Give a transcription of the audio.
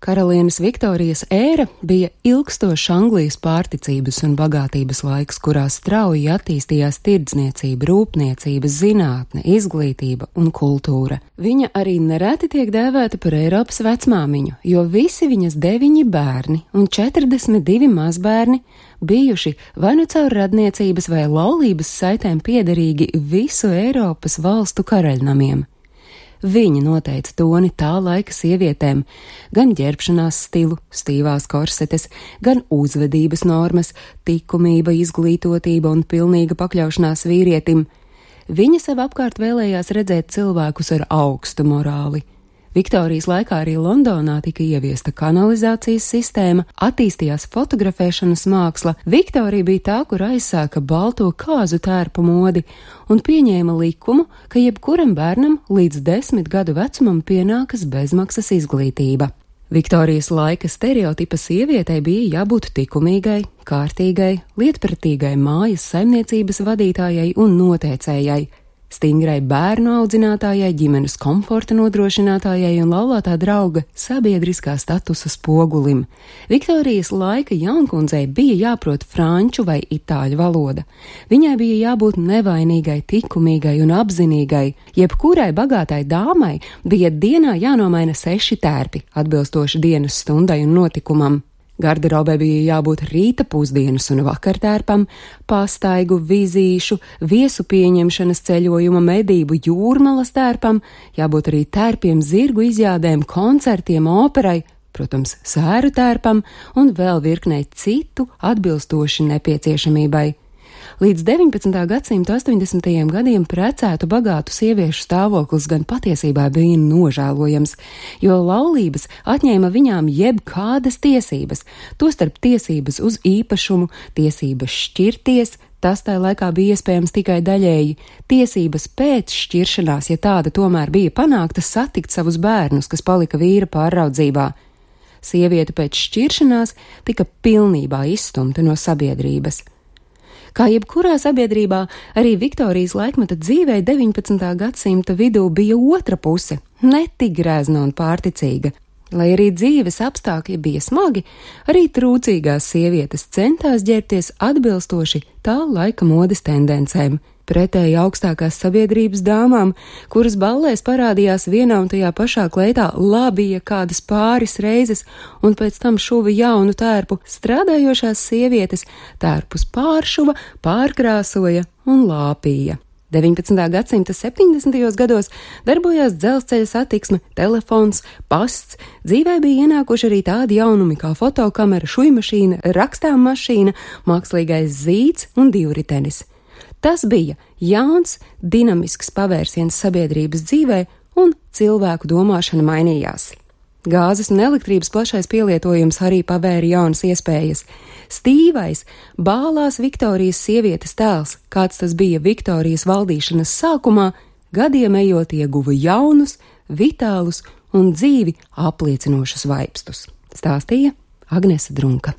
Karalienes Viktorijas ēra bija ilgstošs Anglijas pārticības un bagātības laiks, kurā strauji attīstījās tirdzniecība, rūpniecība, zinātne, izglītība un kultūra. Viņa arī nereti tiek dēvēta par Eiropas vecmāmiņu, jo visi viņas deviņi bērni un 42 mazbērni bijuši vai nu caur radniecības vai laulības saitēm piederīgi visu Eiropas valstu karaļnamiem. Viņa noteica toni tā laika sievietēm, gan ģērbšanās stilu, stīvās korsetes, gan uzvedības normas, likumība, izglītotība un pilnīga pakļaušanās vīrietim. Viņa sev apkārt vēlējās redzēt cilvēkus ar augstu morāli, Viktorijas laikā arī Londonā tika ieviesta kanalizācijas sistēma, attīstījās fotografēšanas māksla. Viktorija bija tā, kur aizsāka balto kāzu tērpu modi un pieņēma likumu, ka jebkuram bērnam līdz desmit gadu vecumam pienākas bezmaksas izglītība. Viktorijas laika stereotipa sievietei bija jābūt likumīgai, kārtīgai, lietpratīgai mājas saimniecības vadītājai un noteicējai, stingrai bērnu audzinātājai, ģimenes komforta nodrošinātājai un laulātā drauga sabiedriskā statusa spogulim. Viktorijas laika jaunkundzei bija jāprot franču vai itāļu valoda. Viņai bija jābūt nevainīgai, likumīgai un apzinīgai. Jebkurai bagātai dāmai bija dienā jānomaina seši tērpi, atbilstoši dienas stundai un notikumam. Garderobē bija jābūt rīta pusdienas un vakartērpam, pastaigu, vizīšu, viesu pieņemšanas ceļojuma medību jūrmalas tērpam, jābūt arī tērpiem zirgu izjādēm, koncertiem, operai, protams, sēru tērpam un vēl virknei citu atbilstoši nepieciešamībai. Līdz 19. gadsimta 80. gadiem precētu bagātu sieviešu stāvoklis gan patiesībā bija nožēlojams, jo laulības atņēma viņām jebkādas tiesības, tostarp tiesības uz īpašumu, tiesības šķirties, Tas tajā laikā bija iespējams tikai daļēji. Tiesības pēc šķiršanās, ja tāda tomēr bija panākta, satikt savus bērnus, kas palika vīra pāraudzībā. Sieviete pēc šķiršanās tika pilnībā izstumta no sabiedrības. Kā jebkurā sabiedrībā, arī Viktorijas laikmeta dzīvē 19. gadsimta vidū bija otra puse - netik grēzna un pārticīga. Lai arī dzīves apstākļi bija smagi, arī trūcīgās sievietes centās ģērbties atbilstoši tā laika modes tendencēm pretēji augstākās sabiedrības dāmām, kuras ballēs parādījās vienā un tajā pašā kleitā labija kādas pāris reizes, un pēc tam šuva jaunu tērpu, strādājošās sievietes tērpus pāršuva, pārkrāsoja un lāpīja. 19. gadsimta 70. gados darbojās dzelzceļa satiksme, telefons, pasts, dzīvē bija ienākuši arī tādi jaunumi kā fotokamera, šujmašīna, rakstām mašīna, mākslīgais zīds un divritenis. Tas bija jauns, dinamisks pavērsiens sabiedrības dzīvē, un cilvēku domāšana mainījās. Gāzes un elektrības plašais pielietojums arī pavēra jaunas iespējas. Stīvais, bālās Viktorijas sievietes tēls, kāds tas bija Viktorijas valdīšanas sākumā, gadiem ejot ieguva jaunus, vitālus un dzīvi apliecinošus vaipstus, stāstīja Agnese Drunka.